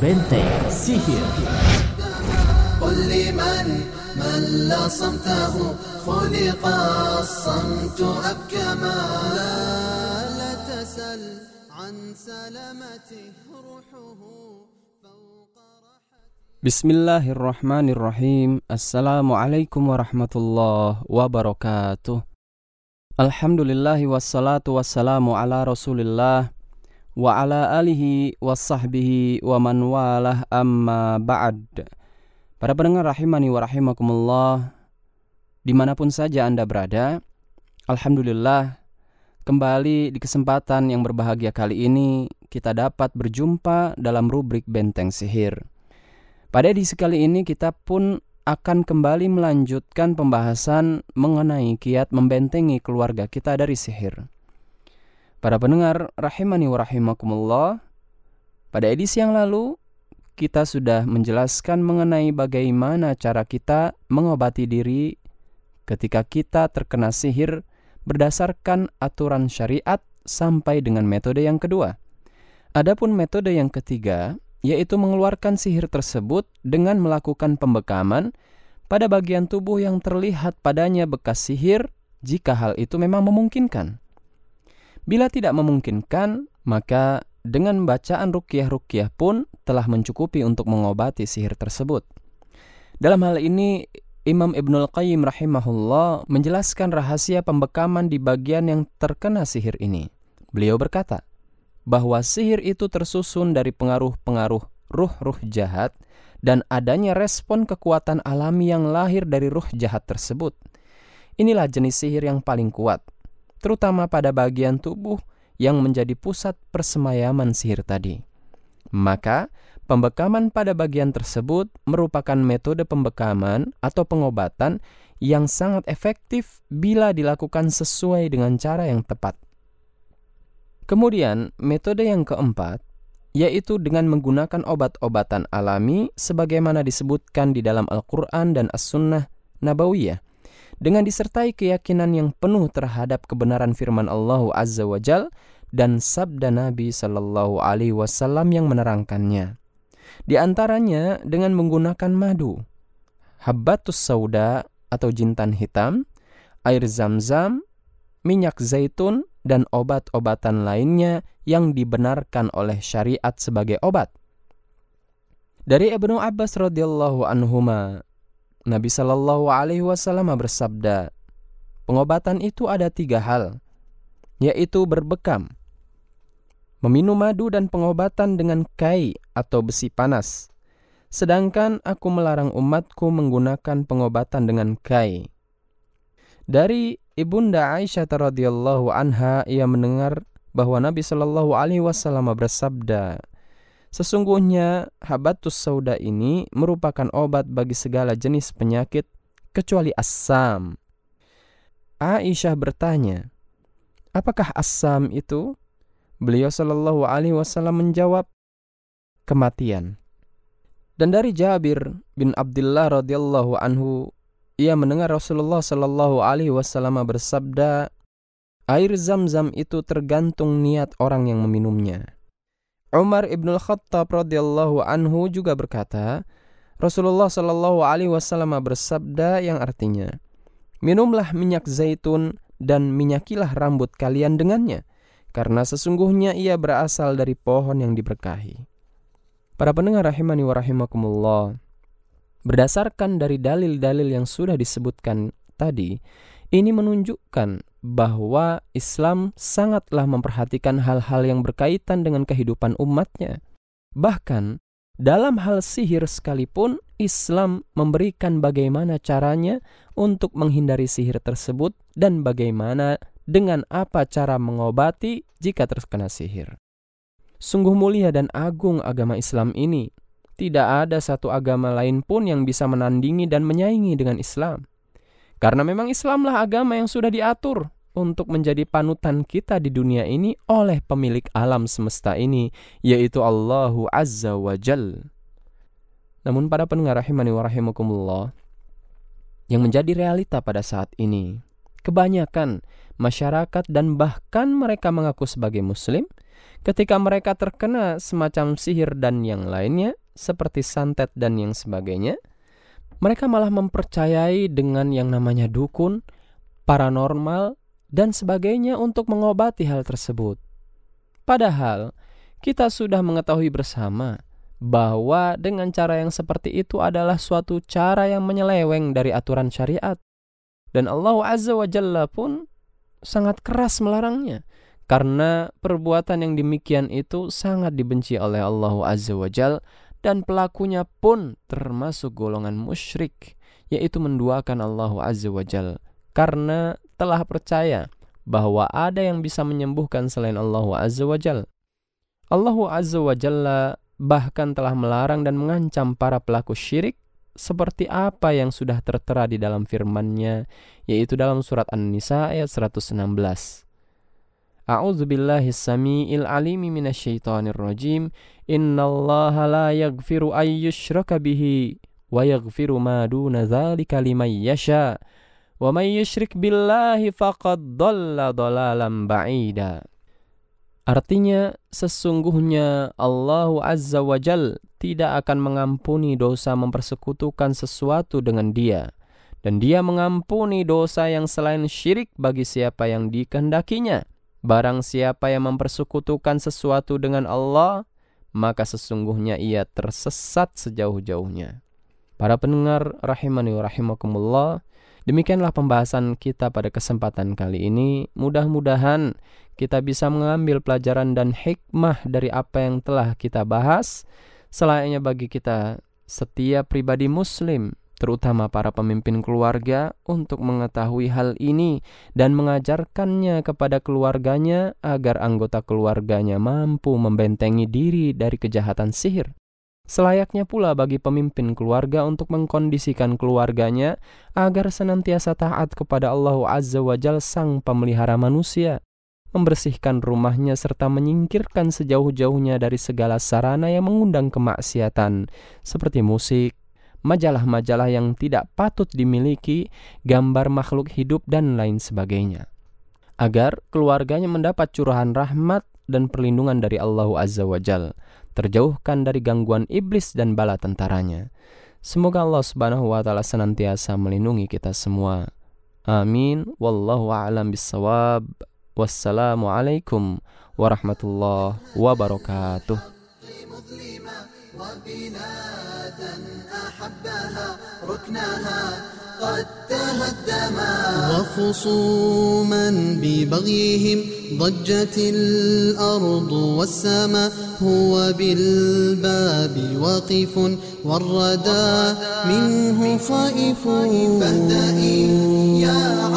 Benteng Sihir Bismillahirrahmanirrahim. Assalamualaikum warahmatullahi wabarakatuh. Alhamdulillahi wassalatu wassalamu ala rasulillah wa ala alihi wassahbihi wa man walah amma ba'd. Para pendengar rahimani wa rahimakumullah, di mana pun saja Anda berada, Alhamdulillah, kembali di kesempatan yang berbahagia kali ini, kita dapat berjumpa dalam rubrik Benteng Sihir. Pada edisi kali ini kita pun akan kembali melanjutkan pembahasan mengenai kiat membentengi keluarga kita dari sihir. Para pendengar rahimani wa rahimakumullah, pada edisi yang lalu kita sudah menjelaskan mengenai bagaimana cara kita mengobati diri ketika kita terkena sihir berdasarkan aturan syariat sampai dengan metode yang kedua. Adapun metode yang ketiga yaitu mengeluarkan sihir tersebut dengan melakukan pembekaman pada bagian tubuh yang terlihat padanya bekas sihir jika hal itu memang memungkinkan. Bila tidak memungkinkan, maka dengan bacaan rukyah-rukyah pun telah mencukupi untuk mengobati sihir tersebut. Dalam hal ini, Imam Ibnul Qayyim rahimahullah menjelaskan rahasia pembekaman di bagian yang terkena sihir ini. Beliau berkata, bahwa sihir itu tersusun dari pengaruh-pengaruh ruh-ruh jahat dan adanya respon kekuatan alami yang lahir dari ruh jahat tersebut. Inilah jenis sihir yang paling kuat, terutama pada bagian tubuh yang menjadi pusat persemayaman sihir tadi. Maka, pembekaman pada bagian tersebut merupakan metode pembekaman atau pengobatan yang sangat efektif bila dilakukan sesuai dengan cara yang tepat. Kemudian, metode yang keempat yaitu dengan menggunakan obat-obatan alami sebagaimana disebutkan di dalam Al-Qur'an dan As-Sunnah Nabawiyah dengan disertai keyakinan yang penuh terhadap kebenaran firman Allah Azza wa Jal dan sabda Nabi Sallallahu alaihi wasallam yang menerangkannya. Di antaranya dengan menggunakan madu, habbatus sauda atau jintan hitam, air zam-zam, minyak zaitun, dan obat-obatan lainnya yang dibenarkan oleh syariat sebagai obat. Dari Ibnu Abbas radhiyallahu anhuma, Nabi Shallallahu alaihi wasallam bersabda, pengobatan itu ada tiga hal, yaitu berbekam, meminum madu dan pengobatan dengan kai atau besi panas. Sedangkan aku melarang umatku menggunakan pengobatan dengan kai. Dari Ibunda Aisyah radhiyallahu anha ia mendengar bahwa Nabi Shallallahu alaihi wasallam bersabda, Sesungguhnya habatus sauda ini merupakan obat bagi segala jenis penyakit kecuali asam. Aisyah bertanya, "Apakah asam itu?" Beliau Shallallahu alaihi wasallam menjawab, "Kematian." Dan dari Jabir bin Abdullah radhiyallahu anhu ia mendengar Rasulullah Shallallahu Alaihi Wasallam bersabda, air zam-zam itu tergantung niat orang yang meminumnya. Umar ibnul Khattab radhiyallahu anhu juga berkata, Rasulullah Shallallahu Alaihi Wasallam bersabda yang artinya, minumlah minyak zaitun dan minyakilah rambut kalian dengannya, karena sesungguhnya ia berasal dari pohon yang diberkahi. Para pendengar rahimani wa rahimakumullah, Berdasarkan dari dalil-dalil yang sudah disebutkan tadi, ini menunjukkan bahwa Islam sangatlah memperhatikan hal-hal yang berkaitan dengan kehidupan umatnya. Bahkan dalam hal sihir sekalipun, Islam memberikan bagaimana caranya untuk menghindari sihir tersebut dan bagaimana dengan apa cara mengobati jika terkena sihir. Sungguh mulia dan agung agama Islam ini tidak ada satu agama lain pun yang bisa menandingi dan menyaingi dengan Islam. Karena memang Islamlah agama yang sudah diatur untuk menjadi panutan kita di dunia ini oleh pemilik alam semesta ini, yaitu Allahu Azza wa Jal. Namun para pendengar rahimani wa rahimakumullah, yang menjadi realita pada saat ini, kebanyakan masyarakat dan bahkan mereka mengaku sebagai muslim, ketika mereka terkena semacam sihir dan yang lainnya, seperti santet dan yang sebagainya, mereka malah mempercayai dengan yang namanya dukun, paranormal, dan sebagainya untuk mengobati hal tersebut. Padahal, kita sudah mengetahui bersama bahwa dengan cara yang seperti itu adalah suatu cara yang menyeleweng dari aturan syariat. Dan Allah Azza wa Jalla pun sangat keras melarangnya. Karena perbuatan yang demikian itu sangat dibenci oleh Allah Azza wa Jalla dan pelakunya pun termasuk golongan musyrik, yaitu menduakan Allah Azza wa Jal, karena telah percaya bahwa ada yang bisa menyembuhkan selain Allah Azza wa Jal. Allah Azza wa bahkan telah melarang dan mengancam para pelaku syirik seperti apa yang sudah tertera di dalam firman-Nya yaitu dalam surat An-Nisa ayat 116. A'udzu billahi samiil alimi minasyaitonir rajim. Innallaha la yaghfiru bihi wa yaghfiru ma duna dzalika. Wa may billahi faqad dhalla dhalalan. Artinya, sesungguhnya Allah Azza wa Jal tidak akan mengampuni dosa mempersekutukan sesuatu dengan dia. Dan dia mengampuni dosa yang selain syirik bagi siapa yang dikehendakinya. Barang siapa yang mempersekutukan sesuatu dengan Allah, maka sesungguhnya ia tersesat sejauh-jauhnya. Para pendengar rahimani wa rahimakumullah, demikianlah pembahasan kita pada kesempatan kali ini. Mudah-mudahan kita bisa mengambil pelajaran dan hikmah dari apa yang telah kita bahas, selayaknya bagi kita setiap pribadi muslim terutama para pemimpin keluarga, untuk mengetahui hal ini dan mengajarkannya kepada keluarganya agar anggota keluarganya mampu membentengi diri dari kejahatan sihir. Selayaknya pula bagi pemimpin keluarga untuk mengkondisikan keluarganya agar senantiasa taat kepada Allah Azza wa Jal sang pemelihara manusia, membersihkan rumahnya serta menyingkirkan sejauh-jauhnya dari segala sarana yang mengundang kemaksiatan seperti musik, majalah-majalah yang tidak patut dimiliki, gambar makhluk hidup, dan lain sebagainya. Agar keluarganya mendapat curahan rahmat dan perlindungan dari Allah Azza wa Jal, terjauhkan dari gangguan iblis dan bala tentaranya. Semoga Allah Subhanahu wa taala senantiasa melindungi kita semua. Amin. Wallahu a'lam bissawab. Wassalamualaikum warahmatullahi wabarakatuh. أحبها ركنها قد تهدما وخصوما ببغيهم ضجت الأرض والسماء هو بالباب واقف والردى منه خائف فاهدئي يا